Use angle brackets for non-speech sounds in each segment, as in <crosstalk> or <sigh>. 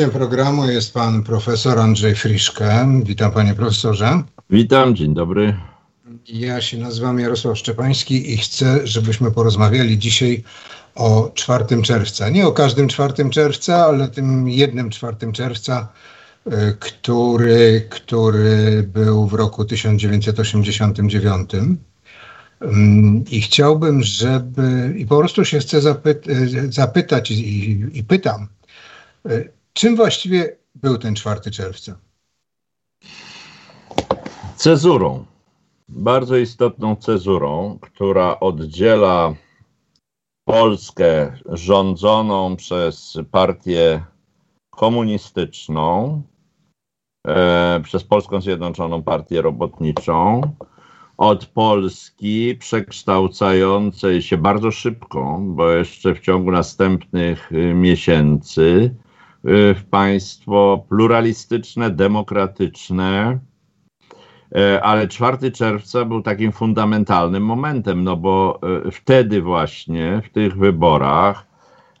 Gościem programu jest pan profesor Andrzej Friszke. Witam panie profesorze. Witam, dzień dobry. Ja się nazywam Jarosław Szczepański i chcę, żebyśmy porozmawiali dzisiaj o 4 czerwca. Nie o każdym 4 czerwca, ale tym jednym 4 czerwca, y, który, który był w roku 1989. Mm, I chciałbym, żeby, i po prostu się chcę zapy, y, zapytać i, i pytam, y, czym właściwie był ten 4 czerwca? Cezurą. Bardzo istotną cezurą, która oddziela Polskę rządzoną przez partię komunistyczną, e, przez Polską Zjednoczoną Partię Robotniczą, od Polski przekształcającej się bardzo szybko, bo jeszcze w ciągu następnych miesięcy, w państwo pluralistyczne, demokratyczne, e, ale 4 czerwca był takim fundamentalnym momentem, no bo e, wtedy właśnie w tych wyborach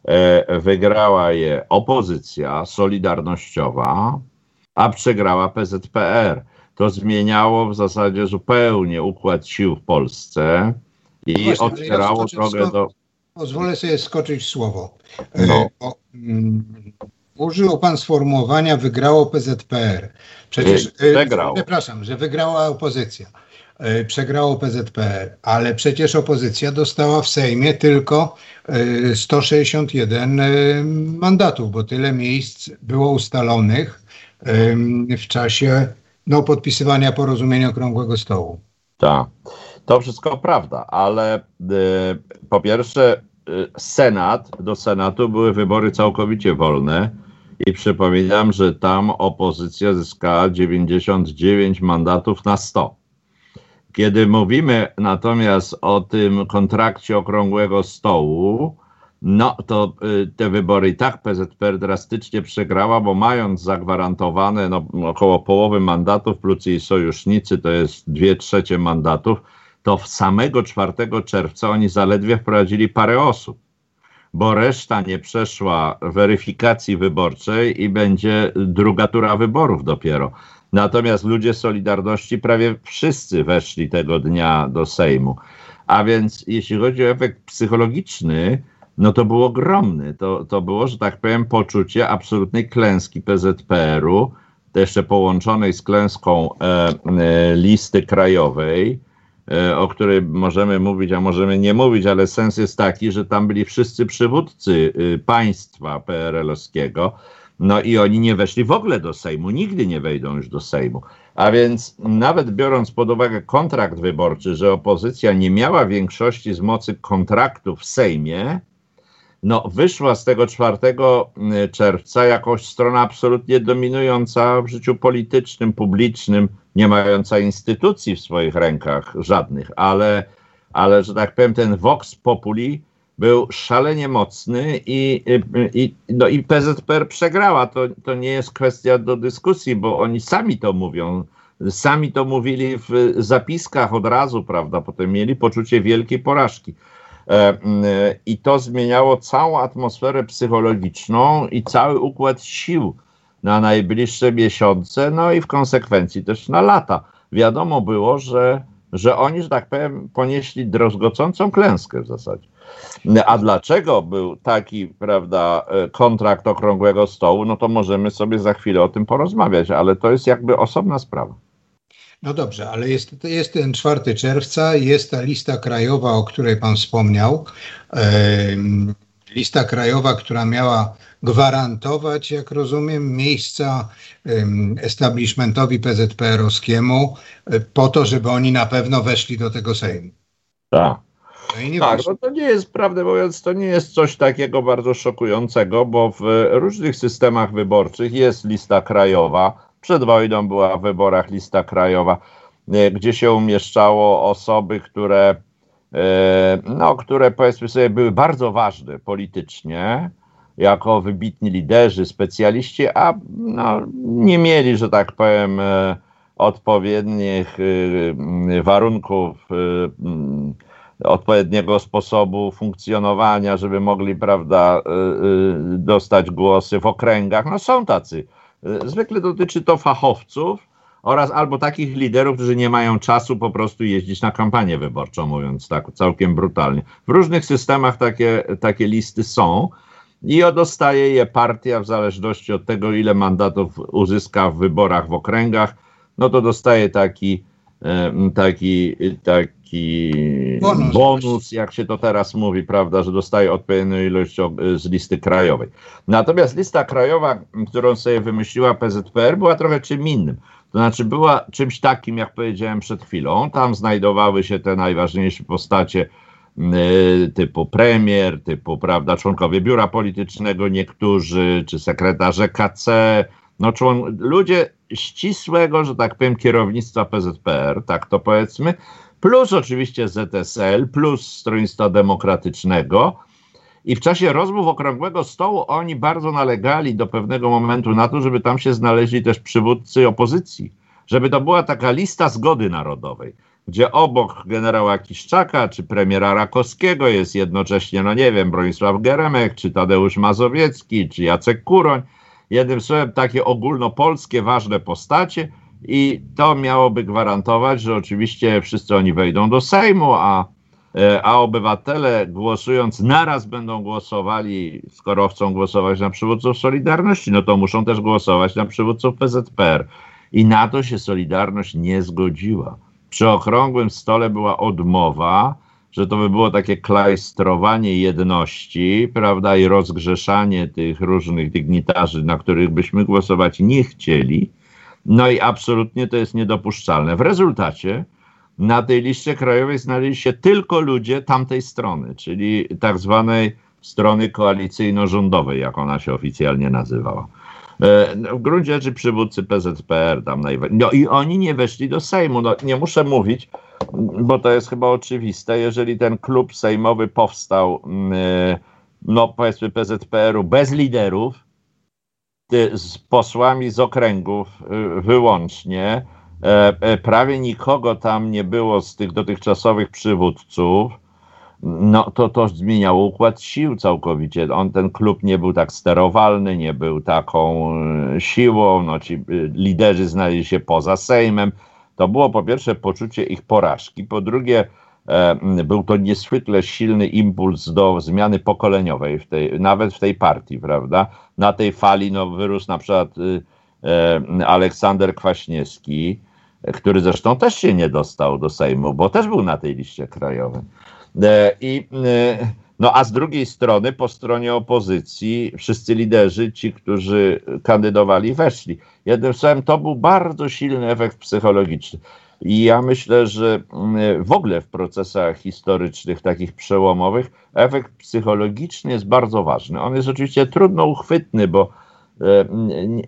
e, wygrała je opozycja solidarnościowa, a przegrała PZPR to zmieniało w zasadzie zupełnie układ sił w Polsce i Właśnie, otwierało ja drogę do. Pozwolę sobie skoczyć słowo. No. O, um, użył pan sformułowania wygrało PZPR. Przecież. Przegrał. Przepraszam, że wygrała opozycja. E, przegrało PZPR, ale przecież opozycja dostała w Sejmie tylko 161 mandatów, bo tyle miejsc było ustalonych w czasie no, podpisywania porozumienia okrągłego stołu. Tak, to wszystko prawda, ale y, po pierwsze y, Senat, do Senatu były wybory całkowicie wolne i przypominam, że tam opozycja zyskała 99 mandatów na 100. Kiedy mówimy natomiast o tym kontrakcie okrągłego stołu, no to y, te wybory i tak PZPR drastycznie przegrała, bo mając zagwarantowane no, około połowy mandatów plus jej sojusznicy, to jest dwie trzecie mandatów, to w samego 4 czerwca oni zaledwie wprowadzili parę osób, bo reszta nie przeszła weryfikacji wyborczej i będzie druga tura wyborów dopiero. Natomiast ludzie Solidarności prawie wszyscy weszli tego dnia do Sejmu. A więc jeśli chodzi o efekt psychologiczny, no to był ogromny. To, to było, że tak powiem, poczucie absolutnej klęski PZPR-u, jeszcze połączonej z klęską e, e, listy krajowej, o której możemy mówić, a możemy nie mówić, ale sens jest taki, że tam byli wszyscy przywódcy y, państwa PRL-owskiego, no i oni nie weszli w ogóle do Sejmu, nigdy nie wejdą już do Sejmu. A więc nawet biorąc pod uwagę kontrakt wyborczy, że opozycja nie miała większości z mocy kontraktu w Sejmie, no, wyszła z tego 4 y, czerwca jakoś strona absolutnie dominująca w życiu politycznym, publicznym, nie mająca instytucji w swoich rękach żadnych, ale, ale że tak powiem, ten vox populi był szalenie mocny i, i, no i PZPR przegrała. To, to nie jest kwestia do dyskusji, bo oni sami to mówią. Sami to mówili w zapiskach od razu, prawda? Potem mieli poczucie wielkiej porażki. E, I to zmieniało całą atmosferę psychologiczną i cały układ sił na najbliższe miesiące, no i w konsekwencji też na lata. Wiadomo było, że, że oni, że tak powiem, ponieśli druzgocącą klęskę w zasadzie. A dlaczego był taki, prawda, e, kontrakt okrągłego stołu, no to możemy sobie za chwilę o tym porozmawiać, ale to jest jakby osobna sprawa. No dobrze, ale jest, jest ten 4 czerwca, jest ta lista krajowa, o której Pan wspomniał. lista krajowa, która miała gwarantować, jak rozumiem, miejsca establishmentowi PZPR-owskiemu e, po to, żeby oni na pewno weszli do tego Sejmu. Tak. No tak, no to nie jest, prawdę mówiąc, to nie jest coś takiego bardzo szokującego, bo w różnych systemach wyborczych jest lista krajowa, przed wojną była w wyborach lista krajowa, e, gdzie się umieszczało osoby, które, e, no, które powiedzmy sobie były bardzo ważne politycznie, jako wybitni liderzy, specjaliści, a no, nie mieli, że tak powiem, e, odpowiednich warunków odpowiedniego sposobu funkcjonowania, żeby mogli, prawda, dostać głosy w okręgach. No są tacy. Zwykle dotyczy to fachowców, oraz albo takich liderów, którzy nie mają czasu po prostu jeździć na kampanię wyborczą, mówiąc tak całkiem brutalnie. W różnych systemach takie, takie listy są i dostaje je partia w zależności od tego, ile mandatów uzyska w wyborach w okręgach, no to dostaje taki, taki, taki bonus. bonus, jak się to teraz mówi, prawda, że dostaje odpowiednią ilość z listy krajowej. Natomiast lista krajowa, którą sobie wymyśliła PZPR, była trochę czym innym. To znaczy była czymś takim, jak powiedziałem przed chwilą. Tam znajdowały się te najważniejsze postacie y, typu premier, typu prawda, członkowie biura politycznego niektórzy, czy sekretarze KC, no człon, ludzie ścisłego, że tak powiem, kierownictwa PZPR, tak to powiedzmy, plus oczywiście ZSL, plus Stronnictwa Demokratycznego, i w czasie rozmów okrągłego stołu oni bardzo nalegali do pewnego momentu na to, żeby tam się znaleźli też przywódcy opozycji, żeby to była taka lista zgody narodowej, gdzie obok generała Kiszczaka czy premiera Rakowskiego jest jednocześnie, no nie wiem, Bronisław Geremek, czy Tadeusz Mazowiecki, czy Jacek Kuroń. Jednym słowem, takie ogólnopolskie ważne postacie i to miałoby gwarantować, że oczywiście wszyscy oni wejdą do Sejmu, a E, a obywatele głosując naraz będą głosowali, skoro chcą głosować na przywódców Solidarności, no to muszą też głosować na przywódców PZPR. I na to się Solidarność nie zgodziła. Przy okrągłym stole była odmowa, że to by było takie klajstrowanie jedności, prawda, i rozgrzeszanie tych różnych dygnitarzy, na których byśmy głosować nie chcieli. No i absolutnie to jest niedopuszczalne. W rezultacie na tej liście krajowej znaleźli się tylko ludzie tamtej strony, czyli tak zwanej strony koalicyjno-rządowej, jak ona się oficjalnie nazywała. E, no, w gruncie rzeczy przywódcy PZPR tam najwyżej. No i oni nie weszli do Sejmu. No, nie muszę mówić, bo to jest chyba oczywiste. Jeżeli ten klub sejmowy powstał, mm, e, no powiedzmy PZPR-u bez liderów, z posłami z okręgów e, wyłącznie, E, e, prawie nikogo tam nie było z tych dotychczasowych przywódców, no to to zmieniało układ sił całkowicie. On, ten klub nie był tak sterowalny, nie był taką e, siłą, no ci liderzy znaleźli się poza Sejmem. To było po pierwsze poczucie ich porażki, po drugie był to nieswykle silny impuls do zmiany pokoleniowej, w tej, nawet w tej partii, prawda? Na tej fali no, wyrósł na przykład Aleksander Kwaśniewski, który zresztą też się nie dostał do Sejmu, bo też był na tej liście krajowej. E, I, e, no a z drugiej strony, po stronie opozycji, wszyscy liderzy, ci, którzy kandydowali, weszli. Jednym słowem, to był bardzo silny efekt psychologiczny. I ja myślę, że mm, w ogóle w procesach historycznych, takich przełomowych, efekt psychologiczny jest bardzo ważny. On jest oczywiście trudno uchwytny, bo E,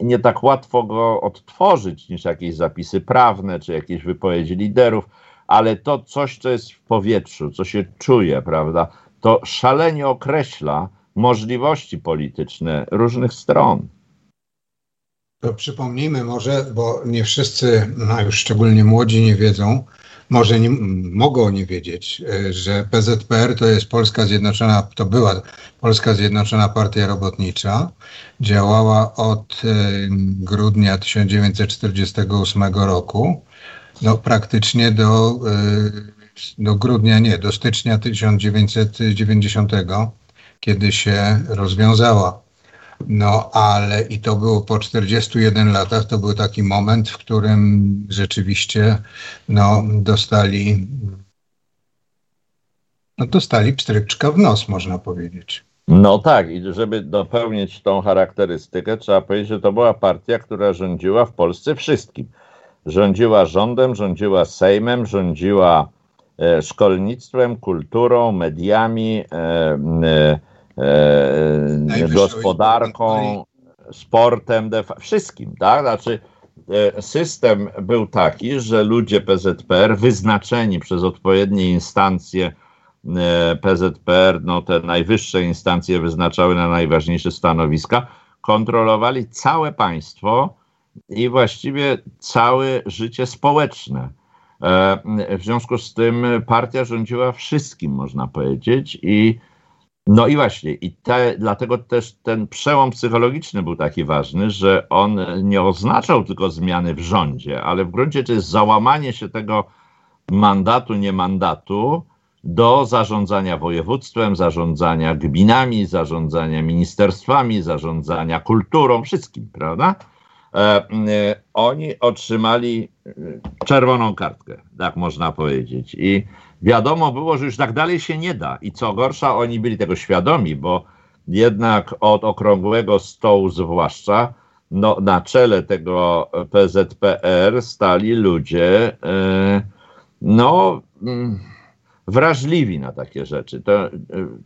nie tak łatwo go odtworzyć niż jakieś zapisy prawne czy jakieś wypowiedzi liderów, ale to coś, co jest w powietrzu, co się czuje, prawda, to szalenie określa możliwości polityczne różnych stron. To przypomnijmy może, bo nie wszyscy, a już szczególnie młodzi nie wiedzą, może nie, mogą nie wiedzieć, e, że PZPR to jest Polska Zjednoczona, to była Polska Zjednoczona Partia Robotnicza. Działała od e, grudnia 1948 roku, no praktycznie do, e, do grudnia, nie, do stycznia 1990, kiedy się rozwiązała. No ale i to było po 41 latach, to był taki moment, w którym rzeczywiście no, dostali, no, dostali pstryczka w nos, można powiedzieć. No tak, i żeby dopełnić tą charakterystykę, trzeba powiedzieć, że to była partia, która rządziła w Polsce wszystkim. Rządziła rządem, rządziła Sejmem, rządziła szkolnictwem, kulturą, mediami, e, e, e, gospodarką, sportem, wszystkim, tak? Znaczy e, system był taki, że ludzie PZPR wyznaczeni przez odpowiednie instancje e, PZPR, no te najwyższe instancje wyznaczały na najważniejsze stanowiska, kontrolowali całe państwo i właściwie całe życie społeczne. W związku z tym partia rządziła wszystkim, można powiedzieć, i no i właśnie, i te, dlatego też ten przełom psychologiczny był taki ważny, że on nie oznaczał tylko zmiany w rządzie, ale w gruncie rzeczy załamanie się tego mandatu, nie mandatu do zarządzania województwem, zarządzania gminami, zarządzania ministerstwami, zarządzania kulturą, wszystkim, prawda? E, e, oni otrzymali e, czerwoną kartkę, tak można powiedzieć. I wiadomo było, że już tak dalej się nie da. I co gorsza, oni byli tego świadomi, bo jednak od okrągłego stołu zwłaszcza no, na czele tego PZPR stali ludzie no, wrażliwi na takie rzeczy. To,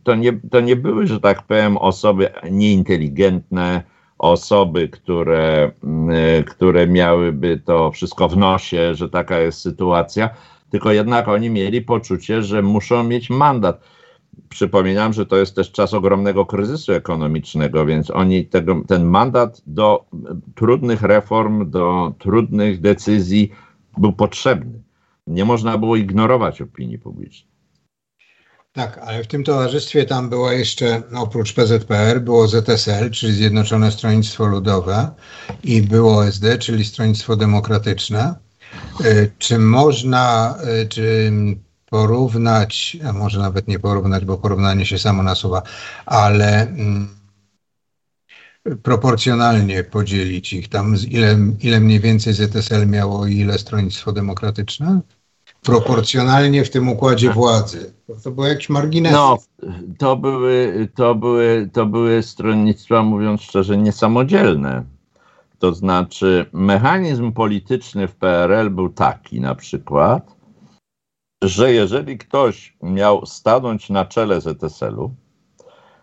to, nie, to nie były, że tak powiem, osoby nieinteligentne, osoby, które, mm, które miałyby to wszystko w nosie, że taka jest sytuacja, tylko jednak oni mieli poczucie, że muszą mieć mandat. Przypominam, że to jest też czas ogromnego kryzysu ekonomicznego, więc oni tego, ten mandat do trudnych reform, do trudnych decyzji był potrzebny. Nie można było ignorować opinii publicznej. Tak, ale w tym towarzystwie tam było jeszcze, oprócz PZPR, było ZSL, czyli Zjednoczone Stronnictwo Ludowe i było SD, czyli Stronnictwo Demokratyczne. E, czy można, e, czy porównać, a może nawet nie porównać, bo porównanie się samo nasuwa, ale mm, proporcjonalnie podzielić ich tam, ile, ile mniej więcej ZSL miało i ile Stronnictwo Demokratyczne? Proporcjonalnie w tym układzie władzy. To było jakieś marginesy. No, to były, to, były, to były stronnictwa, mówiąc szczerze, niesamodzielne. To znaczy, mechanizm polityczny w PRL był taki na przykład, że jeżeli ktoś miał stanąć na czele ZSL-u,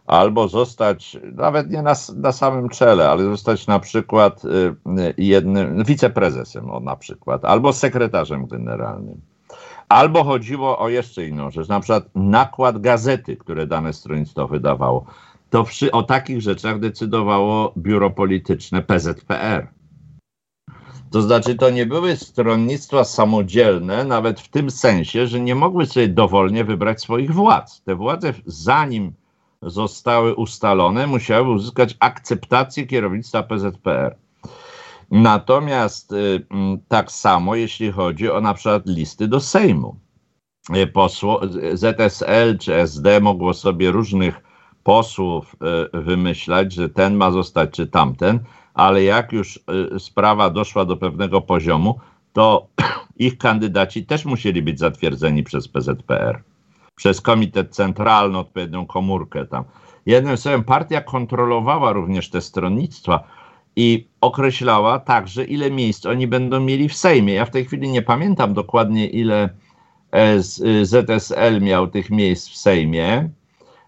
albo zostać, nawet nie na, na samym czele, ale zostać na przykład y, y, jednym, wiceprezesem o, na przykład, albo sekretarzem generalnym, Albo chodziło o jeszcze inną rzecz, na przykład nakład gazety, które dane stronnictwo wydawało. To przy, o takich rzeczach decydowało biuro polityczne PZPR. To znaczy, to nie były stronnictwa samodzielne, nawet w tym sensie, że nie mogły sobie dowolnie wybrać swoich władz. Te władze, zanim zostały ustalone, musiały uzyskać akceptację kierownictwa PZPR. Natomiast y, mm, tak samo, jeśli chodzi o na przykład listy do Sejmu. Y, posło, ZSL czy SD mogło sobie różnych posłów y, wymyślać, że ten ma zostać czy tamten, ale jak już sprawa doszła do pewnego poziomu, to <clears throat> ich kandydaci też musieli być zatwierdzeni przez PZPR, przez Komitet Centralny, odpowiednią komórkę tam. Jednym słowem, partia kontrolowała również te stronnictwa, i określała także, ile miejsc oni będą mieli w Sejmie. Ja w tej chwili nie pamiętam dokładnie, ile e, ZSL miał tych miejsc w Sejmie,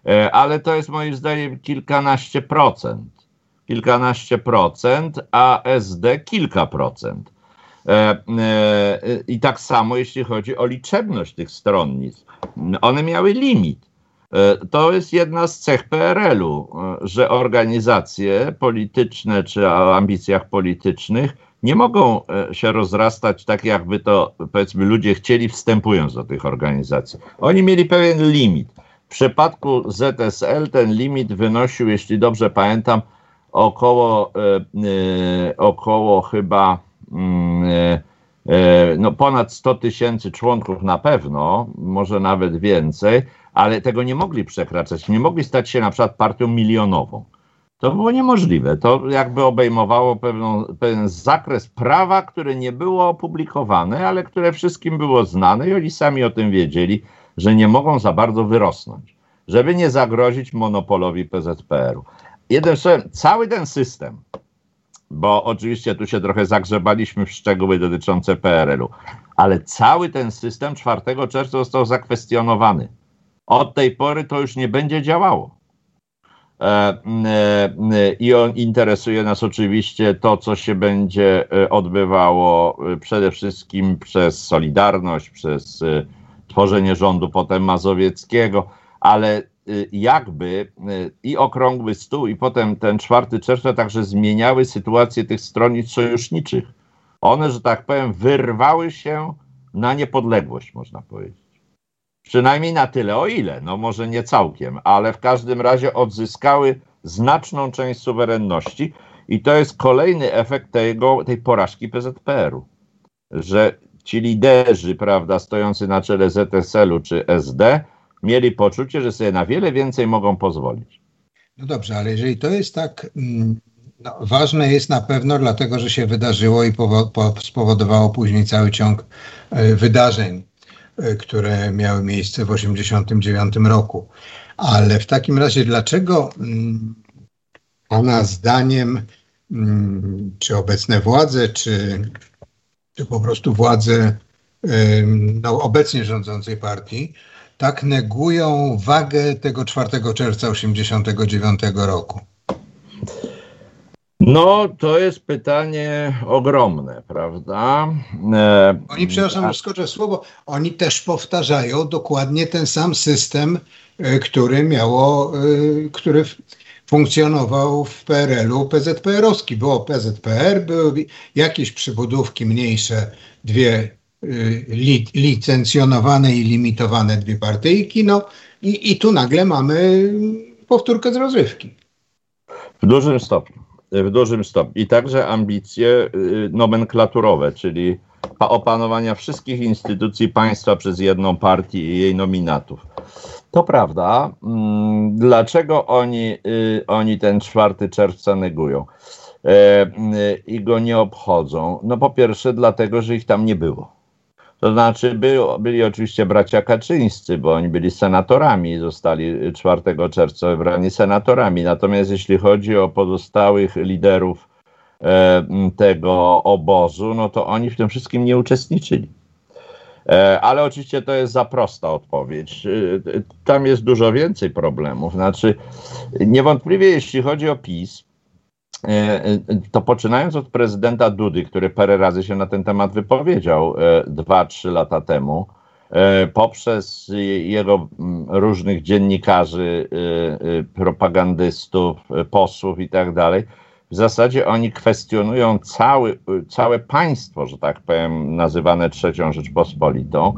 e, ale to jest moim zdaniem kilkanaście procent. Kilkanaście procent, a SD kilka procent. E, I tak samo jeśli chodzi o liczebność tych stronnictw. One miały limit. E, to jest jedna z cech PRL-u, e, że organizacje polityczne czy o ambicjach politycznych nie mogą e, się rozrastać tak, jakby to powiedzmy ludzie chcieli, wstępując do tych organizacji. Oni mieli pewien limit. W przypadku ZSL ten limit wynosił, jeśli dobrze pamiętam, około, około chyba mm, no ponad 100 tysięcy członków na pewno, może nawet więcej, ale tego nie mogli przekraczać. Nie mogli stać się na przykład partią milionową. To było niemożliwe. To jakby obejmowało pewną, pewien zakres prawa, które nie było opublikowane, ale które wszystkim było znane i oni sami o tym wiedzieli, że nie mogą za bardzo wyrosnąć, żeby nie zagrozić monopolowi PZPR-u. Jeden cały ten system, bo oczywiście tu się trochę zagrzebaliśmy w szczegóły dotyczące PRL-u, ale cały ten system 4 czerwca został zakwestionowany. Od tej pory to już nie będzie działało. E, e, I on interesuje nas oczywiście to, co się będzie e, odbywało przede wszystkim przez Solidarność, przez tworzenie rządu potem mazowieckiego, ale jakby i okrągły stół, i potem ten 4 czerwca także zmieniały sytuację tych stronnic sojuszniczych. One, że tak powiem, wyrwały się na niepodległość, można powiedzieć. Przynajmniej na tyle, o ile, no może nie całkiem, ale w każdym razie odzyskały znaczną część suwerenności i to jest kolejny efekt tego, tej porażki PZPR-u, że ci liderzy, prawda, stojący na czele ZSL-u czy SD, mieli poczucie, że sobie na wiele więcej mogą pozwolić. No dobrze, ale jeżeli to jest tak mm, no, ważne jest na pewno dlatego, że się wydarzyło i spowodowało później cały ciąg e, wydarzeń, e, które miały miejsce w 1989 roku. Ale w takim razie, dlaczego mm, Pana zdaniem, mm, czy obecne władze, czy, czy po prostu władze no, obecnie rządzącej partii, tak negują wagę tego 4 czerwca 1989 roku? No, to jest pytanie ogromne, prawda? E, oni, przepraszam, a... skoczę słowo, oni też powtarzają dokładnie ten sam system, e, który miało, e, który funkcjonował w PRL-u PZPR-owski. Było PZPR, były jakieś przybudówki mniejsze, dwie licencjonowane i limitowane dwie partyjki, no i, i tu nagle mamy powtórkę z rozrywki. W dużym stopniu w dużym stopniu. I także ambicje y, nomenklaturowe, czyli opanowania wszystkich instytucji państwa przez jedną partię i jej nominatów. To prawda. Mm, dlaczego oni, y, oni ten 4 czerwca negują e, y, i go nie obchodzą? No po pierwsze dlatego, że ich tam nie było. To znaczy byli, oczywiście bracia Kaczyńscy, bo oni byli senatorami, zostali 4 czerwca wybrani senatorami. Natomiast jeśli chodzi o pozostałych liderów e, tego obozu, no to oni w tym wszystkim nie uczestniczyli. E, ale oczywiście to jest za prosta odpowiedź. E, tam jest dużo więcej problemów. Znaczy, niewątpliwie jeśli chodzi o PiS, E, e, to poczynając od prezydenta Dudy, który parę razy się na ten temat wypowiedział e, dwa, trzy lata temu, poprzez jego różnych dziennikarzy, propagandystów, posłów i tak dalej, w zasadzie oni kwestionują cały, całe państwo, że tak powiem, nazywane trzecią Rzeczpospolitą,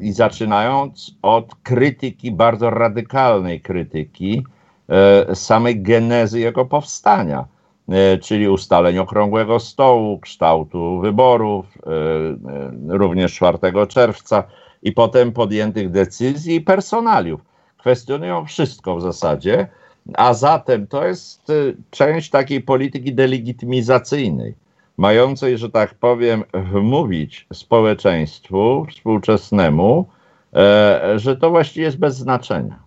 i zaczynając od krytyki, bardzo radykalnej krytyki, E, samej genezy jego powstania, e, czyli ustaleń okrągłego stołu, kształtu wyborów, e, również 4 czerwca i potem podjętych decyzji i personaliów. Kwestionują wszystko w zasadzie, a zatem to jest część takiej polityki delegitymizacyjnej, mającej, że tak powiem, wmówić społeczeństwu współczesnemu, że to właściwie jest bez znaczenia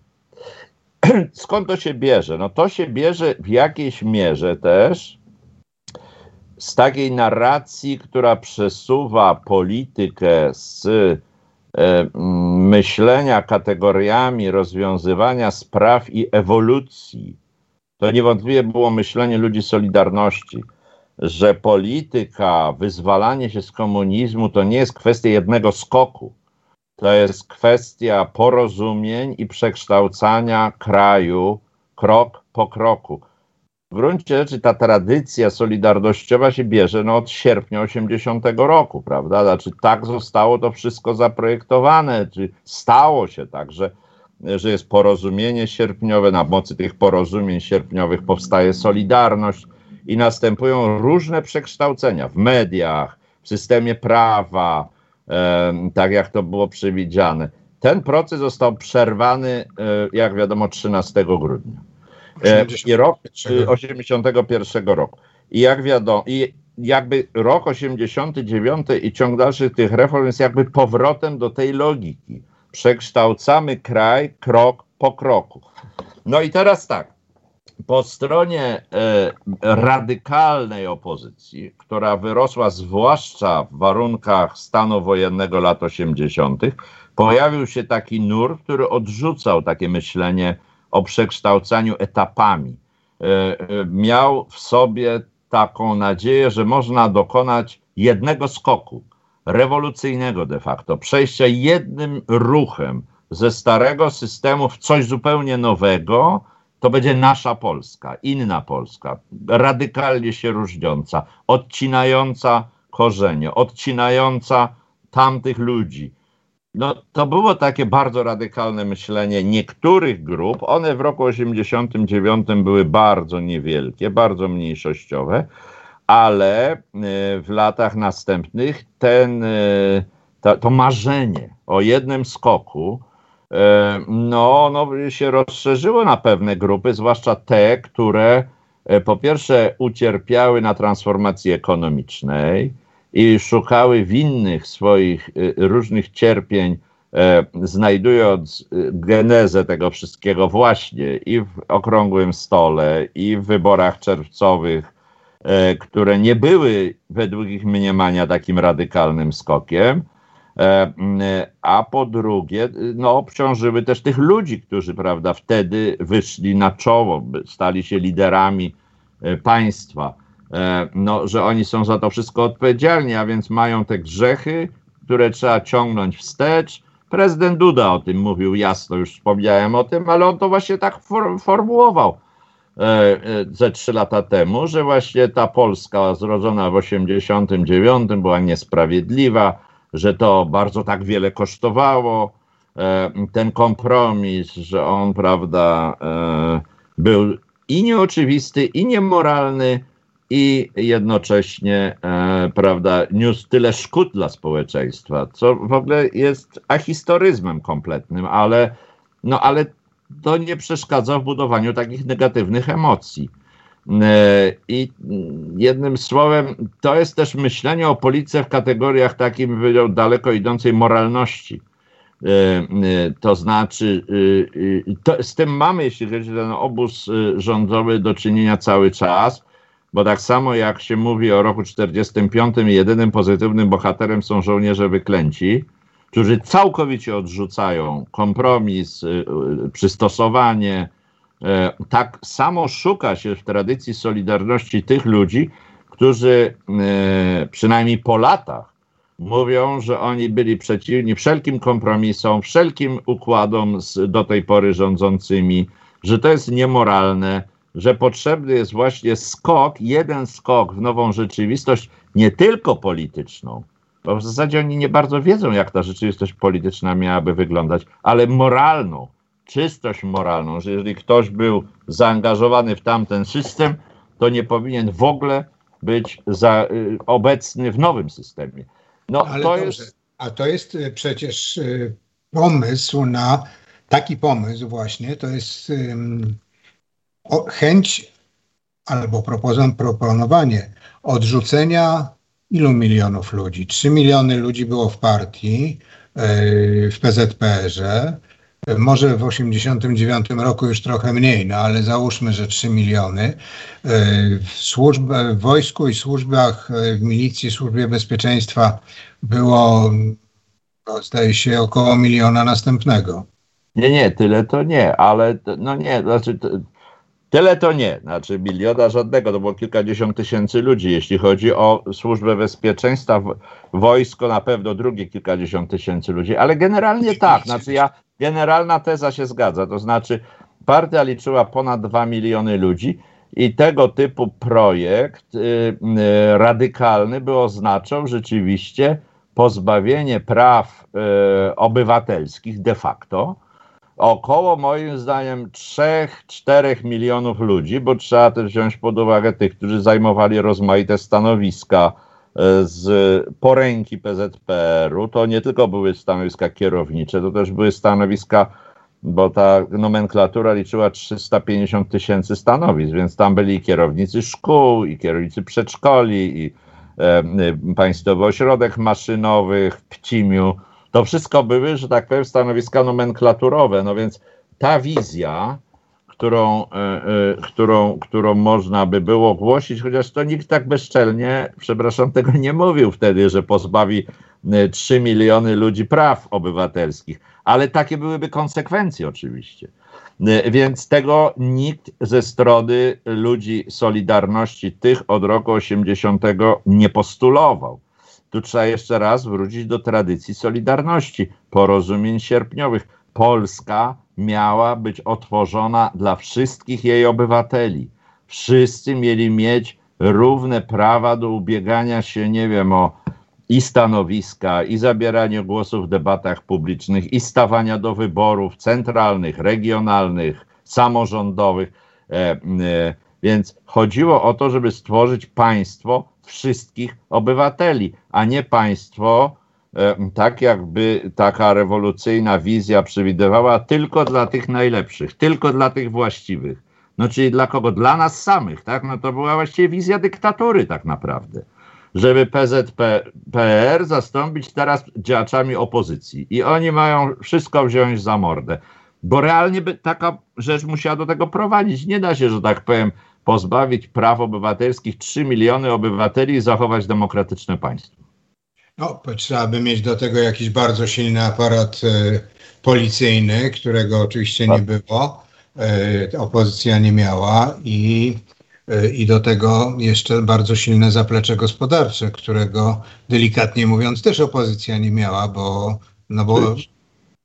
<clears throat> skąd to się bierze? No to się bierze w jakiejś mierze też z takiej narracji, która przesuwa politykę z e, myślenia kategoriami rozwiązywania spraw i ewolucji. To niewątpliwie było myślenie ludzi Solidarności, że polityka, wyzwalanie się z komunizmu to nie jest kwestia jednego skoku to jest kwestia porozumień i przekształcania kraju krok po kroku. W gruncie rzeczy ta tradycja solidarnościowa się bierze no, od sierpnia 80 roku, prawda? Znaczy tak zostało to wszystko zaprojektowane, czy stało się tak, że, że jest porozumienie sierpniowe, na mocy tych porozumień sierpniowych powstaje solidarność i następują różne przekształcenia w mediach, w systemie prawa, tak jak to było przewidziane. Ten proces został przerwany, e, jak wiadomo, 13 grudnia. E, I rok 81 roku. I jak wiadomo, i jakby rok 89 i ciąg dalszych tych reform jest jakby powrotem do tej logiki. Przekształcamy kraj krok po kroku. No i teraz tak po stronie e, radykalnej opozycji, która wyrosła zwłaszcza w warunkach stanu wojennego lat 80., pojawił się taki nurt, który odrzucał takie myślenie o przekształcaniu etapami. E, e, miał w sobie taką nadzieję, że można dokonać jednego skoku, rewolucyjnego de facto, przejścia jednym ruchem ze starego systemu w coś zupełnie nowego, to będzie nasza Polska, inna Polska, radykalnie się różniąca, odcinająca korzenie, odcinająca tamtych ludzi. No, to było takie bardzo radykalne myślenie niektórych grup. One w roku 89 były bardzo niewielkie, bardzo mniejszościowe, ale e, w latach następnych ten, e, to, to marzenie o jednym skoku no, no, się rozszerzyło na pewne grupy, zwłaszcza te, które po pierwsze ucierpiały na transformacji ekonomicznej, i szukały winnych swoich y, różnych cierpień, e, znajdując genezę tego wszystkiego właśnie i w okrągłym stole, i w wyborach czerwcowych, e, które nie były według ich mniemania takim radykalnym skokiem, e, a po drugie, no, obciążyły też tych ludzi, którzy, prawda, wtedy wyszli na czoło, stali się liderami państwa. E, no, że oni są za to wszystko odpowiedzialni, a więc mają te grzechy, które trzeba ciągnąć wstecz. Prezydent Duda o tym mówił jasno, już wspomniałem o tym, ale on to właśnie tak for, formułował e, e, ze trzy lata temu, że właśnie ta Polska zrodzona w 89 była niesprawiedliwa, że to bardzo tak wiele kosztowało. Ten kompromis, że on, prawda, był i nieoczywisty, i niemoralny, i jednocześnie, e, prawda, niósł tyle szkód dla społeczeństwa, co w ogóle jest ahistoryzmem kompletnym, ale, no, ale to nie przeszkadza w budowaniu takich negatywnych emocji. E, I jednym słowem, to jest też myślenie o policji w kategoriach takim daleko idącej moralności. E, e, to znaczy, to, z tym mamy, jeśli chodzi o ten obóz rządowy, do czynienia cały czas bo tak samo jak się mówi o roku 45, jedynym pozytywnym bohaterem są żołnierze wyklęci, którzy całkowicie odrzucają kompromis, przystosowanie. E, tak samo szuka się w tradycji Solidarności tych ludzi, którzy e, przynajmniej po latach mówią, że oni byli przeciwni wszelkim kompromisom, wszelkim układom z do tej pory rządzącymi, że to jest niemoralne, że potrzebny jest właśnie skok, jeden skok w nową rzeczywistość, nie tylko polityczną, bo w zasadzie oni nie bardzo wiedzą, jak ta rzeczywistość polityczna miałaby wyglądać, ale moralną, czystość moralną, że jeżeli ktoś był zaangażowany w tamten system, to nie powinien w ogóle być za, y, obecny w nowym systemie. No, ale to dobrze. jest... A to jest y, przecież y, pomysł na taki pomysł właśnie, to jest chęć albo proponowanie odrzucenia ilu milionów ludzi? 3 miliony ludzi było w partii, w PZPR-ze. Może w 89 roku już trochę mniej, no ale załóżmy, że 3 miliony. E, w, służb, w wojsku i służbach, e, w milicji, służbie bezpieczeństwa było, no, zdaje się, około miliona następnego. Nie, nie, tyle to nie, ale no nie, znaczy Tyle to nie, znaczy miliona żadnego, to było kilkadziesiąt tysięcy ludzi. Jeśli chodzi o służbę bezpieczeństwa, wojsko na pewno drugie kilkadziesiąt tysięcy ludzi, ale generalnie tak, znaczy ja, generalna teza się zgadza, to znaczy partia liczyła ponad dwa miliony ludzi i tego typu projekt y, y, radykalny by oznaczał rzeczywiście pozbawienie praw y, obywatelskich de facto, około moim zdaniem 3-4 milionów ludzi, bo trzeba też wziąć pod uwagę tych, którzy zajmowali rozmaite stanowiska z poręki PZPR-u. To nie tylko były stanowiska kierownicze, to też były stanowiska, bo ta nomenklatura liczyła 350 tysięcy stanowisk, więc tam byli i kierownicy szkół, i kierownicy przedszkoli, i e, Państwowy Ośrodek Maszynowych w Pcimiu to wszystko były, że tak powiem, stanowiska nomenklaturowe. No więc ta wizja, którą, e, e, którą, którą można by było głosić, chociaż to nikt tak bezczelnie, przepraszam, tego nie mówił wtedy, że pozbawi 3 e, miliony ludzi praw obywatelskich, ale takie byłyby konsekwencje oczywiście. Więc tego nikt ze strony ludzi Solidarności, tych od roku 80 nie postulował. Tu trzeba jeszcze raz wrócić do tradycji Solidarności, porozumień sierpniowych. Polska miała być otworzona dla wszystkich jej obywateli. Wszyscy mieli mieć równe prawa do ubiegania się, nie wiem, o i stanowiska, i zabieranie głosu w debatach publicznych, i stawania do wyborów centralnych, regionalnych, samorządowych. E, e, więc chodziło o to, żeby stworzyć państwo wszystkich obywateli, a nie państwo, tak jakby taka rewolucyjna wizja przewidywała, tylko dla tych najlepszych, tylko dla tych właściwych. No czyli dla kogo? Dla nas samych, tak? No to była właściwie wizja dyktatury tak naprawdę żeby PZPR zastąpić teraz działaczami opozycji. I oni mają wszystko wziąć za mordę. Bo realnie by taka rzecz musiała do tego prowadzić. Nie da się, że tak powiem, pozbawić praw obywatelskich 3 miliony obywateli i zachować demokratyczne państwo. No, trzeba by mieć do tego jakiś bardzo silny aparat e, policyjny, którego oczywiście nie tak. było. E, opozycja nie miała i E, i do tego jeszcze bardzo silne zaplecze gospodarcze, którego delikatnie mówiąc też opozycja nie miała, bo, no bo,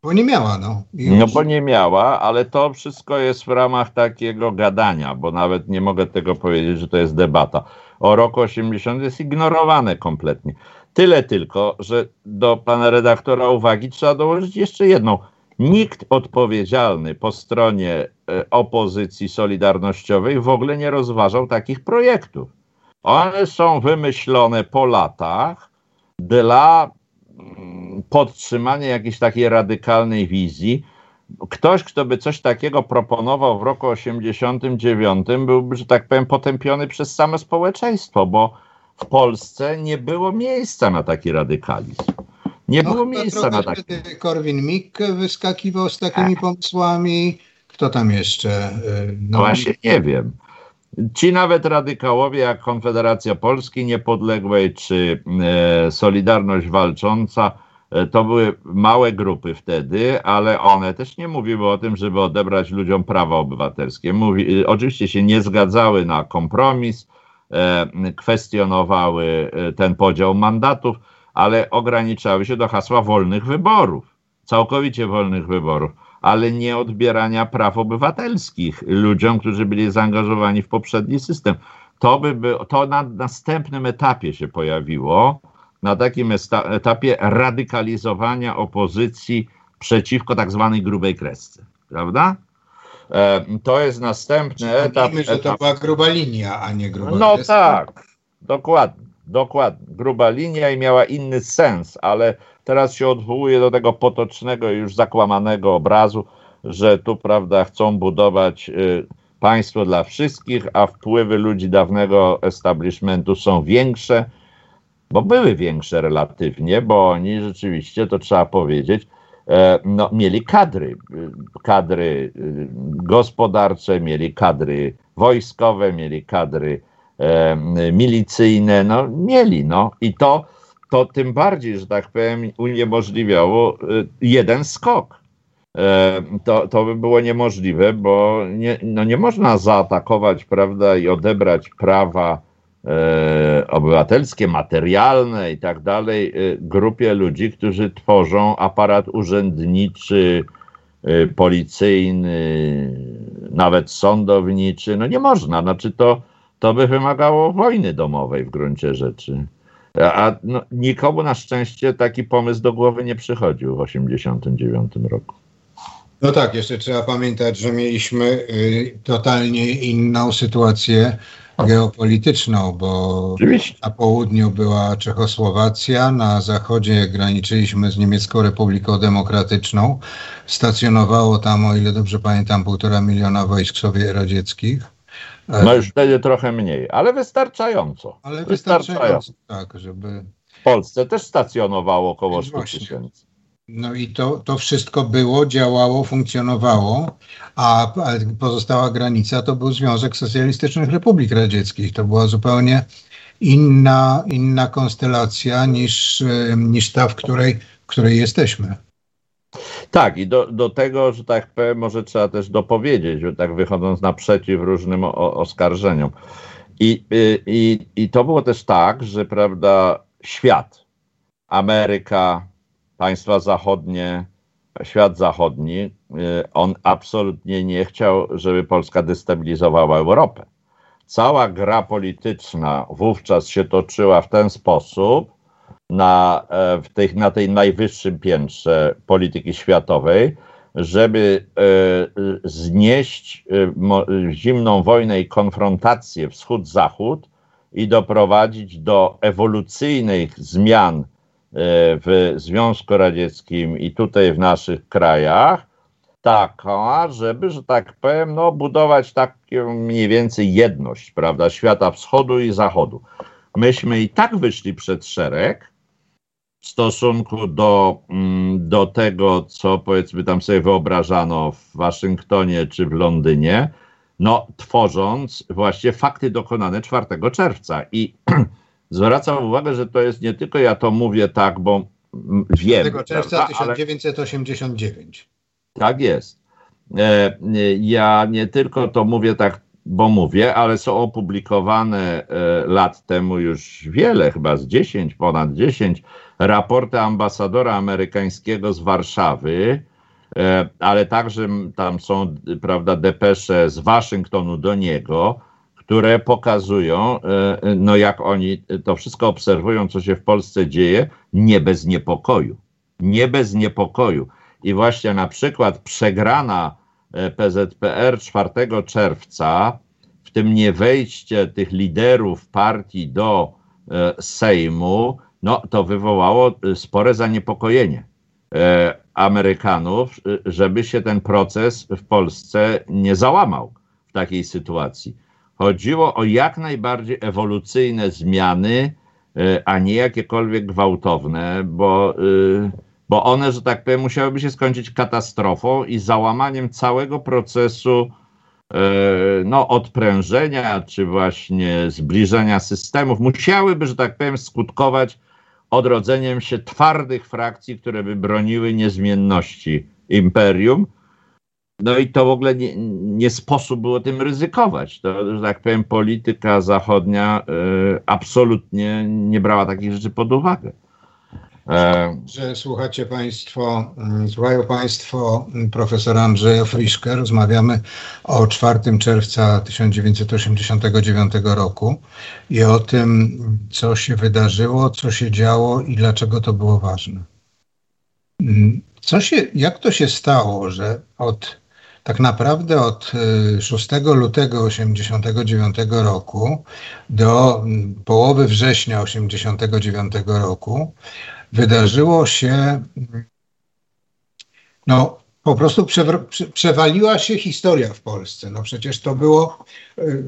bo nie miała. No. no bo nie miała, ale to wszystko jest w ramach takiego gadania, bo nawet nie mogę tego powiedzieć, że to jest debata. O roku 80 jest ignorowane kompletnie. Tyle tylko, że do pana redaktora uwagi trzeba dołożyć jeszcze jedną – Nikt odpowiedzialny po stronie e, opozycji solidarnościowej w ogóle nie rozważał takich projektów. One są wymyślone po latach dla mm, podtrzymania jakiejś takiej radykalnej wizji. Ktoś, kto by coś takiego proponował w roku 89, byłby, że tak powiem, potępiony przez same społeczeństwo, bo w Polsce nie było miejsca na taki radykalizm. Nie no, było miejsca na takie. Korwin-Mikke wyskakiwał z takimi pomysłami. Kto tam jeszcze? Y, no, Właśnie nie wiem. Ci nawet radykałowie jak Konfederacja Polski Niepodległej czy e, Solidarność Walcząca, e, to były małe grupy wtedy, ale one też nie mówiły o tym, żeby odebrać ludziom prawa obywatelskie. Mówi, oczywiście się nie zgadzały na kompromis, kwestionowały e, ten podział mandatów ale ograniczały się do hasła wolnych wyborów, całkowicie wolnych wyborów, ale nie odbierania praw obywatelskich ludziom, którzy byli zaangażowani w poprzedni system. To by było, to na następnym etapie się pojawiło, na takim etapie radykalizowania opozycji przeciwko tak zwanej grubej kresce, prawda? E, to jest następny etap. że to była gruba linia, a nie gruba No tak, dokładnie. Dokładnie, gruba linia i miała inny sens, ale teraz się odwołuje do tego potocznego, już zakłamanego obrazu, że tu, prawda, chcą budować y, państwo dla wszystkich, a wpływy ludzi dawnego establishmentu są większe, bo były większe relatywnie, bo oni rzeczywiście, to trzeba powiedzieć, no, mieli kadry, y, kadry y, gospodarcze, mieli kadry wojskowe, mieli kadry e, milicyjne, no mieli, no i to, to tym bardziej, że tak powiem, uniemożliwiało e, jeden skok. E, to, to by było niemożliwe, bo nie, no nie można zaatakować, prawda, i odebrać prawa e, obywatelskie, materialne i tak dalej e, grupie ludzi, którzy tworzą aparat urzędniczy, e, policyjny, nawet sądowniczy. No nie można, znaczy to to by wymagało wojny domowej w gruncie rzeczy. A no, nikomu na szczęście taki pomysł do głowy nie przychodził w 1989 roku. No tak, jeszcze trzeba pamiętać, że mieliśmy y, totalnie inną sytuację geopolityczną, bo Oczywiście. na południu była Czechosłowacja, na zachodzie graniczyliśmy z Niemiecką Republiką Demokratyczną. Stacjonowało tam, o ile dobrze pamiętam, półtora miliona wojsk radzieckich. No już wtedy trochę mniej, ale wystarczająco. Ale wystarczająco, tak, żeby... W Polsce też stacjonowało około 100 tysięcy. No i to, to wszystko było, działało, funkcjonowało, a pozostała granica to był Związek Socjalistycznych Republik Radzieckich. To była zupełnie inna, inna konstelacja niż, niż ta, w której, w której jesteśmy. Tak, i do, do tego, że tak powiem, może trzeba też dopowiedzieć, że tak wychodząc naprzeciw różnym o, oskarżeniom. I, i, I to było też tak, że prawda, świat, Ameryka, państwa zachodnie, świat zachodni, y, on absolutnie nie chciał, żeby Polska destabilizowała Europę. Cała gra polityczna wówczas się toczyła w ten sposób, na, e, w tej, na tej najwyższym piętrze polityki światowej, żeby e, znieść zimną wojnę i konfrontację wschód-zachód i doprowadzić do ewolucyjnych zmian w Związku Radzieckim i tutaj w naszych krajach, taka, żeby, że tak powiem, no, budować taką mniej więcej jedność, prawda, świata wschodu i zachodu. Myśmy i tak wyszli przed szereg w stosunku do, mm, do tego, co powiedzmy tam sobie wyobrażano w Waszyngtonie czy w Londynie, no, tworząc właśnie fakty dokonane 4 czerwca. I <clears throat> zwracam uwagę, że to jest nie tylko ja to mówię tak, bo wiem. 4 czerwca prawda, 1989. Tak jest. E, ja nie tylko to mówię tak, bo mówię, ale są opublikowane e, lat temu już wiele, chyba z 10, ponad 10, raporty ambasadora amerykańskiego z Warszawy, e, ale także tam są, prawda, depesze z Waszyngtonu do niego, które pokazują, no jak oni to wszystko obserwują, co się w Polsce dzieje, nie bez niepokoju. Nie bez niepokoju. I właśnie na przykład przegrana e, PZPR 4 czerwca, w tym nie wejście tych liderów partii do e, Sejmu, no to wywołało e, spore zaniepokojenie Amerykanów, żeby się ten proces w Polsce nie załamał w takiej sytuacji. Chodziło o jak najbardziej ewolucyjne zmiany, a nie jakiekolwiek gwałtowne, bo bo one, że tak powiem, musiałyby się skończyć katastrofą i załamaniem całego procesu e, no, odprężenia czy właśnie zbliżenia systemów. Musiałyby, że tak powiem, skutkować odrodzeniem się twardych frakcji, które by broniły niezmienności imperium. No i to w ogóle nie, nie sposób było tym ryzykować. To, że tak powiem, polityka zachodnia y, absolutnie nie brała takich rzeczy pod uwagę. E, że słuchacie Państwo, mm, słuchają Państwo mm, profesora Andrzeja Friszke. Rozmawiamy o 4 czerwca 1989 roku i o tym, co się wydarzyło, co się działo i dlaczego to było ważne. Mm, co się, jak to się stało, że od tak naprawdę od 6 y, lutego 1989 roku do połowy września 1989 roku wydarzyło się, no po prostu przewaliła się historia w Polsce. No przecież to było,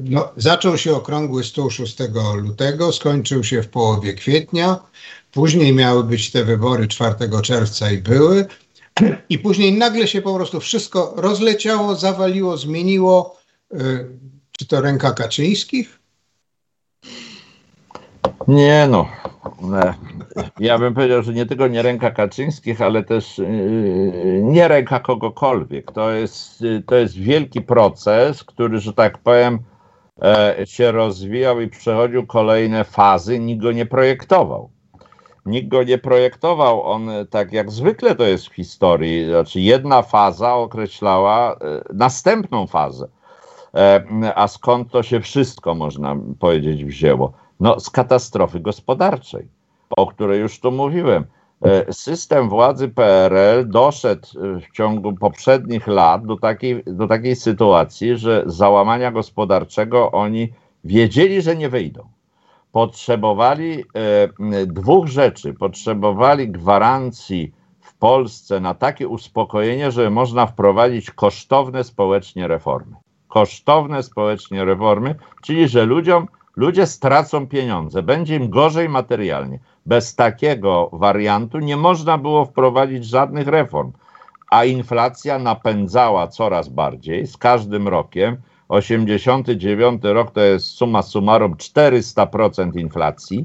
no, zaczął się okrągły stół 6 lutego, skończył się w połowie kwietnia, później miały być te wybory 4 czerwca i były, i później nagle się po prostu wszystko rozleciało, zawaliło, zmieniło. Y, czy to ręka Kaczyńskich? Nie no, ja bym powiedział, że nie tylko nie ręka Kaczyńskich, ale też yy, nie ręka kogokolwiek. To jest, to jest wielki proces, który, że tak powiem, e, się rozwijał i przechodził kolejne fazy, nikt go nie projektował. Nikt go nie projektował, on tak jak zwykle to jest w historii, znaczy jedna faza określała e, następną fazę. E, a skąd to się wszystko, można powiedzieć, wzięło? No, z katastrofy gospodarczej, o której już tu mówiłem. E, system władzy PRL doszedł e, w ciągu poprzednich lat do takiej, do takiej sytuacji, że załamania gospodarczego oni wiedzieli, że nie wyjdą. Potrzebowali e, dwóch rzeczy. Potrzebowali gwarancji w Polsce na takie uspokojenie, że można wprowadzić kosztowne społecznie reformy. Kosztowne społecznie reformy, czyli że ludziom ludzie stracą pieniądze, będzie im gorzej materialnie. Bez takiego wariantu nie można było wprowadzić żadnych reform, a inflacja napędzała coraz bardziej z każdym rokiem. 89 rok to jest suma summarum 400% inflacji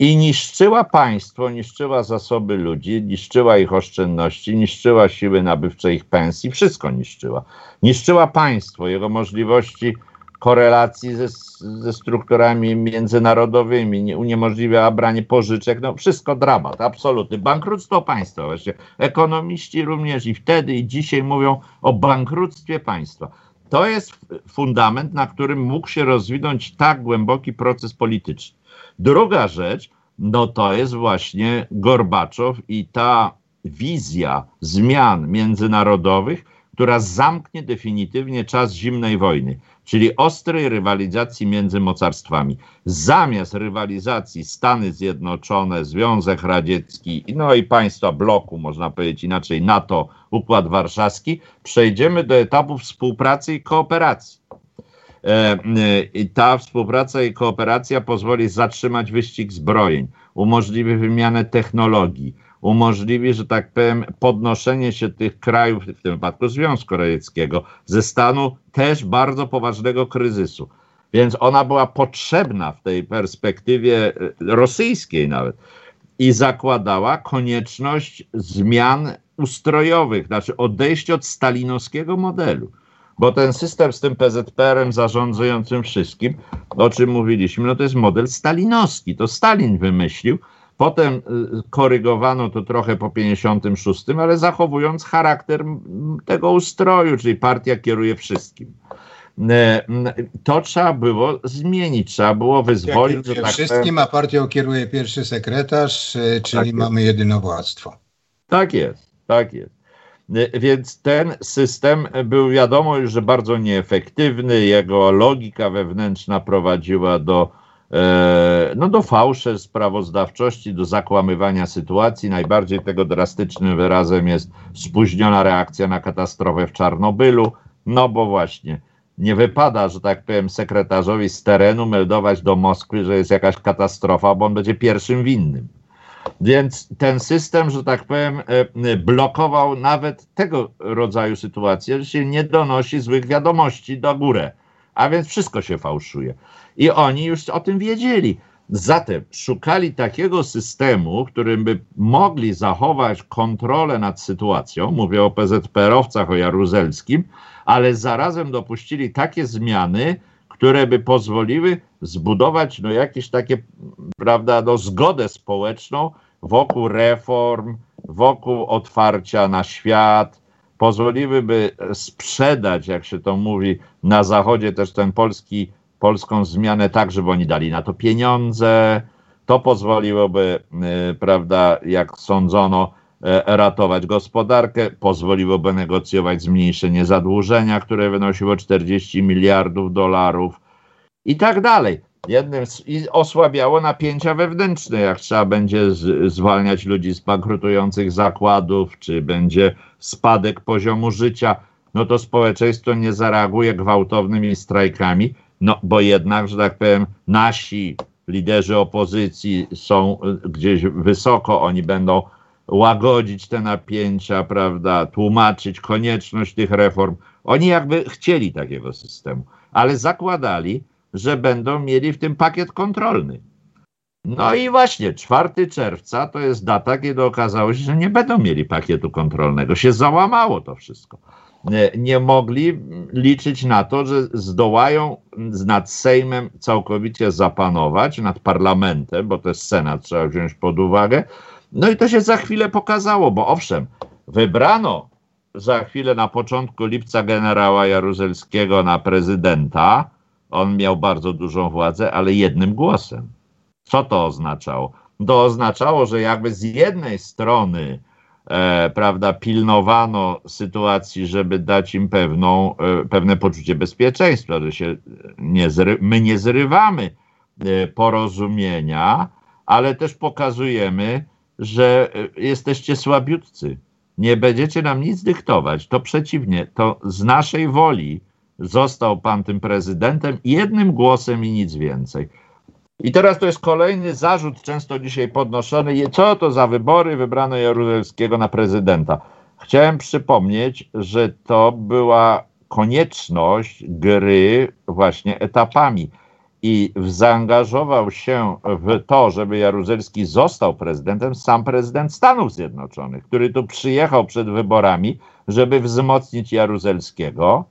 i niszczyła państwo, niszczyła zasoby ludzi, niszczyła ich oszczędności, niszczyła siły nabywcze ich pensji, wszystko niszczyła. Niszczyła państwo, jego możliwości korelacji ze, ze strukturami międzynarodowymi, uniemożliwia branie pożyczek, no wszystko dramat, absolutny. Bankructwo państwa właśnie. Ekonomiści również i wtedy i dzisiaj mówią o bankructwie państwa. To jest fundament, na którym mógł się rozwinąć tak głęboki proces polityczny. Druga rzecz, no to jest właśnie Gorbaczow i ta wizja zmian międzynarodowych, która zamknie definitywnie czas zimnej wojny, czyli ostrej rywalizacji między mocarstwami. Zamiast rywalizacji Stany Zjednoczone, Związek Radziecki, no i państwa bloku, można powiedzieć inaczej, NATO, Układ Warszawski, przejdziemy do etapu współpracy i kooperacji. E, I ta współpraca i kooperacja pozwoli zatrzymać wyścig zbrojeń, umożliwi wymianę technologii, umożliwi, że tak powiem, podnoszenie się tych krajów, w tym wypadku Związku Radzieckiego, ze stanu też bardzo poważnego kryzysu. Więc ona była potrzebna w tej perspektywie e, rosyjskiej nawet i zakładała konieczność zmian ustrojowych, znaczy odejście od stalinowskiego modelu. Bo ten system z tym PZPR-em zarządzającym wszystkim, o czym mówiliśmy, no to jest model stalinowski. To Stalin wymyślił, Potem y, korygowano to trochę po 56, ale zachowując charakter tego ustroju, czyli partia kieruje wszystkim. E, to trzeba było zmienić, trzeba było wyzwolić. Ja tak wszystkim, a partią kieruje pierwszy sekretarz, e, czyli tak mamy jedynowładztwo. Tak jest, tak jest. Więc ten system był wiadomo już, że bardzo nieefektywny. Jego logika wewnętrzna prowadziła do no do fałszy sprawozdawczości, do zakłamywania sytuacji. Najbardziej tego drastycznym wyrazem jest spóźniona reakcja na katastrofę w Czarnobylu, no bo właśnie nie wypada, że tak powiem, sekretarzowi z terenu meldować do Moskwy, że jest jakaś katastrofa, bo on będzie pierwszym winnym. Więc ten system, że tak powiem, e, blokował nawet tego rodzaju sytuacje, że się nie donosi złych wiadomości do góry, a więc wszystko się fałszuje. I oni już o tym wiedzieli. Zatem szukali takiego systemu, którym by mogli zachować kontrolę nad sytuacją, mówię o PZPR-owcach, o Jaruzelskim, ale zarazem dopuścili takie zmiany, które by pozwoliły zbudować no, jakieś takie, prawda, no, zgodę społeczną wokół reform, wokół otwarcia na świat, pozwoliłyby sprzedać, jak się to mówi, na Zachodzie też ten polski polską zmianę tak, żeby oni dali na to pieniądze. To pozwoliłoby, y, prawda, jak sądzono, e, ratować gospodarkę, pozwoliłoby negocjować zmniejszenie zadłużenia, które wynosiło 40 miliardów dolarów i tak dalej. Jednym z, I osłabiało napięcia wewnętrzne, jak trzeba będzie z, zwalniać ludzi z bankrutujących zakładów, czy będzie spadek poziomu życia, no to społeczeństwo nie zareaguje gwałtownymi strajkami, no bo jednak, że tak powiem, nasi liderzy opozycji są y, gdzieś wysoko, oni będą łagodzić te napięcia, prawda, tłumaczyć konieczność tych reform. Oni jakby chcieli takiego systemu, ale zakładali, że będą mieli w tym pakiet kontrolny. No i właśnie 4 czerwca to jest data, kiedy okazało się, że nie będą mieli pakietu kontrolnego. Się załamało to wszystko nie mogli liczyć na to, że zdołają nad Sejmem całkowicie zapanować, nad parlamentem, bo to jest Senat, trzeba wziąć pod uwagę. No i to się za chwilę pokazało, bo owszem, wybrano za chwilę na początku lipca generała Jaruzelskiego na prezydenta. On miał bardzo dużą władzę, ale jednym głosem. Co to oznaczało? To oznaczało, że jakby z jednej strony e, prawda, pilnowano sytuacji, żeby dać im pewną, e, pewne poczucie bezpieczeństwa, że się nie zry, my nie zrywamy e, porozumienia, ale też pokazujemy, że e, jesteście słabiutcy. Nie będziecie nam nic dyktować. To przeciwnie, to z naszej woli został pan tym prezydentem jednym głosem i nic więcej. I teraz to jest kolejny zarzut, często dzisiaj podnoszony. Co to za wybory? Wybrano Jaruzelskiego na prezydenta. Chciałem przypomnieć, że to była konieczność gry właśnie etapami. I zaangażował się w to, żeby Jaruzelski został prezydentem, sam prezydent Stanów Zjednoczonych, który tu przyjechał przed wyborami, żeby wzmocnić Jaruzelskiego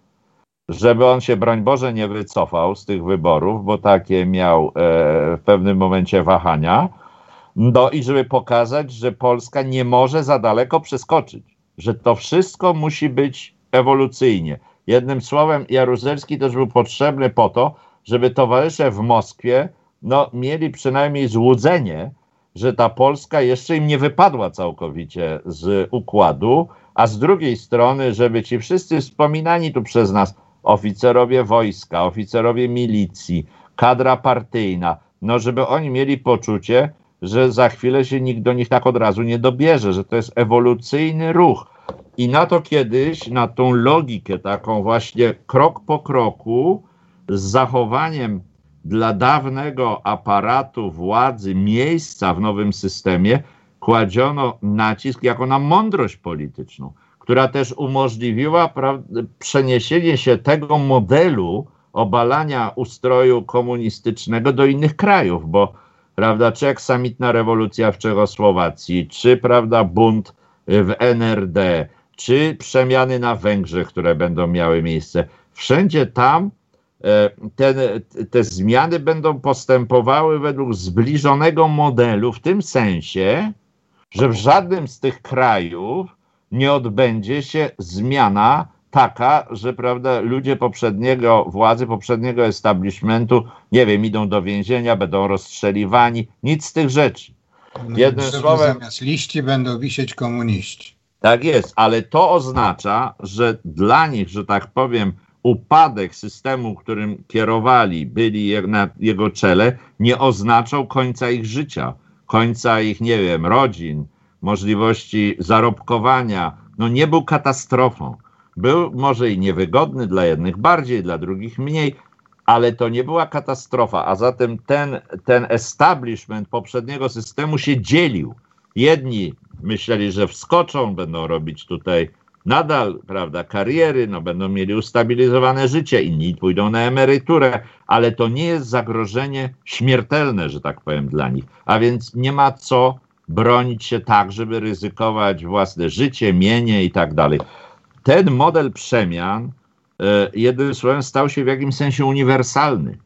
żeby on się, broń Boże, nie wycofał z tych wyborów, bo takie miał e, w pewnym momencie wahania, no i żeby pokazać, że Polska nie może za daleko przeskoczyć, że to wszystko musi być ewolucyjnie. Jednym słowem, Jaruzelski też był potrzebny po to, żeby towarzysze w Moskwie no, mieli przynajmniej złudzenie, że ta Polska jeszcze im nie wypadła całkowicie z układu, a z drugiej strony, żeby ci wszyscy wspominani tu przez nas oficerowie wojska, oficerowie milicji, kadra partyjna, no żeby oni mieli poczucie, że za chwilę się nikt do nich tak od razu nie dobierze, że to jest ewolucyjny ruch. I na to kiedyś, na tą logikę taką właśnie krok po kroku, z zachowaniem dla dawnego aparatu władzy miejsca w nowym systemie, kładziono nacisk jako na mądrość polityczną, która też umożliwiła przeniesienie się tego modelu obalania ustroju komunistycznego do innych krajów, bo prawda, czy aksamitna rewolucja w Czechosłowacji, czy prawda, bunt w NRD, czy przemiany na Węgrzech, które będą miały miejsce. Wszędzie tam e, te zmiany będą postępowały według zbliżonego modelu, w tym sensie, że w żadnym z tych krajów nie odbędzie się zmiana taka, że prawda, ludzie poprzedniego władzy, poprzedniego establishmentu, nie wiem, idą do więzienia, będą rozstrzeliwani, nic z tych rzeczy. No, Jednym słowem. Zamiast liści będą wisieć komuniści. Tak jest, ale to oznacza, że dla nich, że tak powiem, upadek systemu, którym kierowali, byli na jego czele, nie oznaczał końca ich życia, końca ich, nie wiem, rodzin, możliwości zarobkowania. No nie był katastrofą. Był może i niewygodny dla jednych bardziej, dla drugich mniej, ale to nie była katastrofa, a zatem ten, ten establishment poprzedniego systemu się dzielił. Jedni myśleli, że wskoczą, będą robić tutaj nadal, prawda, kariery, no będą mieli ustabilizowane życie, inni pójdą na emeryturę, ale to nie jest zagrożenie śmiertelne, że tak powiem, dla nich. A więc nie ma co bronić się tak, żeby ryzykować własne życie, mienie i tak dalej. Ten model przemian, e, jednym słowem, stał się w jakimś sensie uniwersalny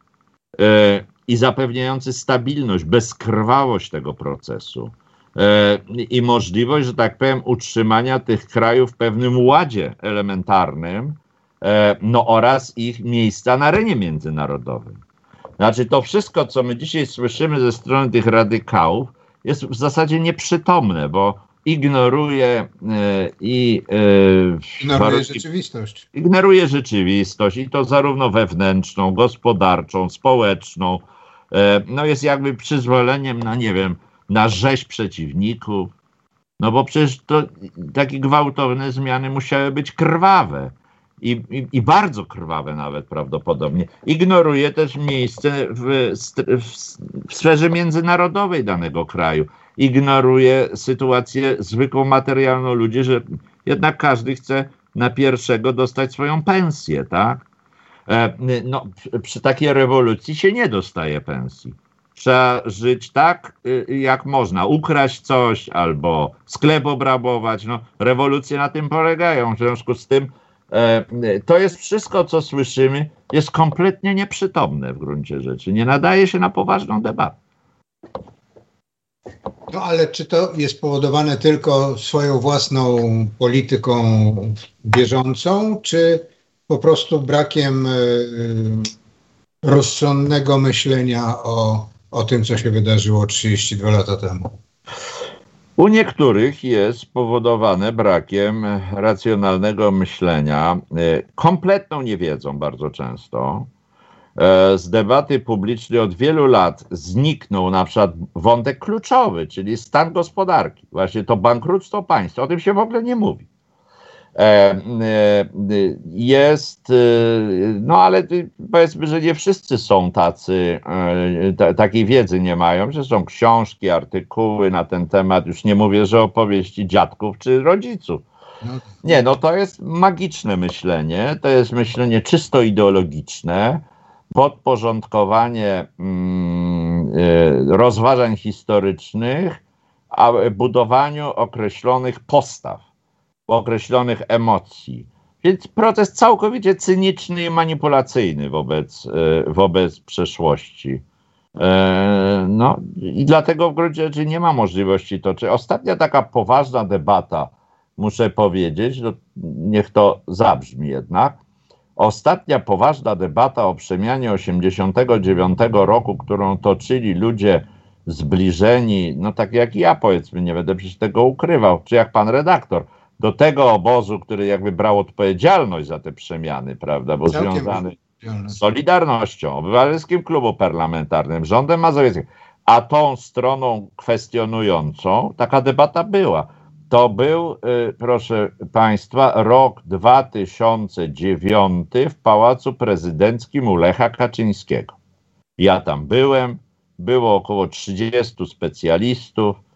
e, i zapewniający stabilność, bezkrwawość tego procesu e, i możliwość, że tak powiem, utrzymania tych krajów w pewnym ładzie elementarnym, no oraz ich miejsca na arenie międzynarodowej. Znaczy to wszystko, co my dzisiaj słyszymy ze strony tych radykałów, jest w zasadzie nieprzytomne, bo ignoruje e, i e, ignoruje rzeczywistość. Ignoruje rzeczywistość i to zarówno wewnętrzną, gospodarczą, społeczną. E, no jest jakby przyzwoleniem na, nie wiem, na rzeź przeciwników. No bo przecież to takie gwałtowne zmiany musiały być krwawe. I, i, i, bardzo krwawe nawet prawdopodobnie. Ignoruje też miejsce w, w, sferze międzynarodowej danego kraju ignoruje sytuację zwykłą materialną ludzi, że jednak każdy chce na pierwszego dostać swoją pensję, tak? E, no, przy takiej rewolucji się nie dostaje pensji. Trzeba żyć tak, y, jak można. Ukraść coś albo sklep obrabować. No, rewolucje na tym polegają. W związku z tym to jest wszystko, co słyszymy, jest kompletnie nieprzytomne w gruncie rzeczy. Nie nadaje się na poważną debatę. No ale czy to jest powodowane tylko swoją własną polityką bieżącą, czy po prostu brakiem y, rozsądnego myślenia o, o tym, co się wydarzyło 32 lata temu? U niektórych jest spowodowane brakiem racjonalnego myślenia, y, kompletną niewiedzą bardzo często E, z debaty publicznej od wielu lat zniknął na przykład wątek kluczowy, czyli stan gospodarki, właśnie to bankructwo państwa. O tym się w ogóle nie mówi. E, e, jest, no ale powiedzmy, że nie wszyscy są tacy, takiej wiedzy nie mają, że są książki, artykuły na ten temat, już nie mówię, że opowieści dziadków czy rodziców. No. Nie, no to jest magiczne myślenie, to jest myślenie czysto ideologiczne, podporządkowanie mm, rozważań historycznych, a budowaniu określonych postaw, określonych emocji. Więc proces całkowicie cyniczny i manipulacyjny wobec, y, wobec przeszłości. E, no i dlatego w gruncie rzeczy nie ma możliwości toczyć. Ostatnia taka poważna debata, muszę powiedzieć, no, niech to zabrzmi jednak, Ostatnia poważna debata o przemianie 89 roku, którą toczyli ludzie zbliżeni, no tak jak ja powiedzmy, nie będę przecież tego ukrywał, czy jak pan redaktor, do tego obozu, który jakby brał odpowiedzialność za te przemiany, prawda, bo Całkiem związany z Solidarnością, Obywatelskim Klubu Parlamentarnym, rządem mazowieckim, a tą stroną kwestionującą, taka debata była. To był, y, proszę Państwa, rok 2009 w Pałacu Prezydenckim u Lecha Kaczyńskiego. Ja tam byłem, było około 30 specjalistów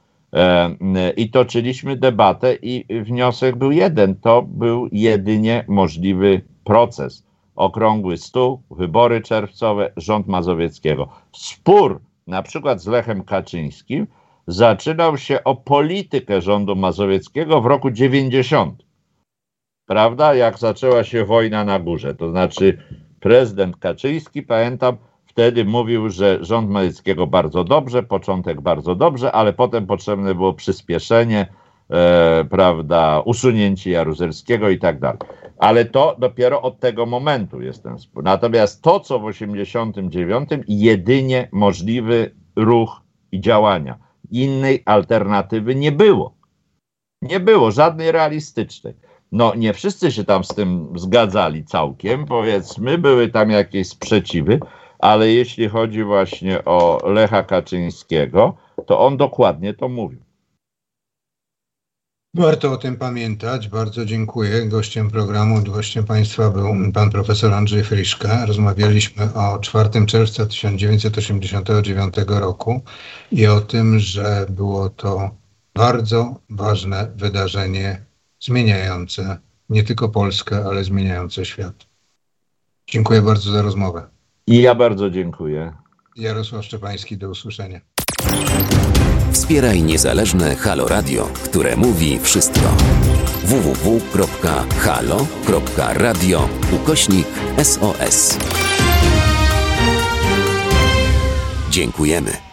i toczyliśmy debatę i wniosek był jeden, to był jedynie możliwy proces. Okrągły stół, wybory czerwcowe, rząd Mazowieckiego. Spór na przykład z Lechem Kaczyńskim zaczynał się o politykę rządu mazowieckiego w roku 90. Prawda? Jak zaczęła się wojna na górze. To znaczy prezydent Kaczyński, pamiętam, wtedy mówił, że rząd mazowieckiego bardzo dobrze, początek bardzo dobrze, ale potem potrzebne było przyspieszenie, e, prawda, usunięcie Jaruzelskiego i tak dalej. Ale to dopiero od tego momentu jest ten spór. Natomiast to, co w 89 jedynie możliwy ruch i działania Innej alternatywy nie było. Nie było żadnej realistycznej. No, nie wszyscy się tam z tym zgadzali całkiem, powiedzmy, były tam jakieś sprzeciwy, ale jeśli chodzi właśnie o Lecha Kaczyńskiego, to on dokładnie to mówił. Warto o tym pamiętać. Bardzo dziękuję. Gościem programu, gościem Państwa był pan profesor Andrzej Friszka. Rozmawialiśmy o 4 czerwca 1989 roku i o tym, że było to bardzo ważne wydarzenie zmieniające nie tylko Polskę, ale zmieniające świat. Dziękuję bardzo za rozmowę. I ja bardzo dziękuję. Jarosław Szczepański, do usłyszenia. Wspieraj niezależne Halo Radio, które mówi wszystko. www.halo.radio ukośnik SOS. Dziękujemy.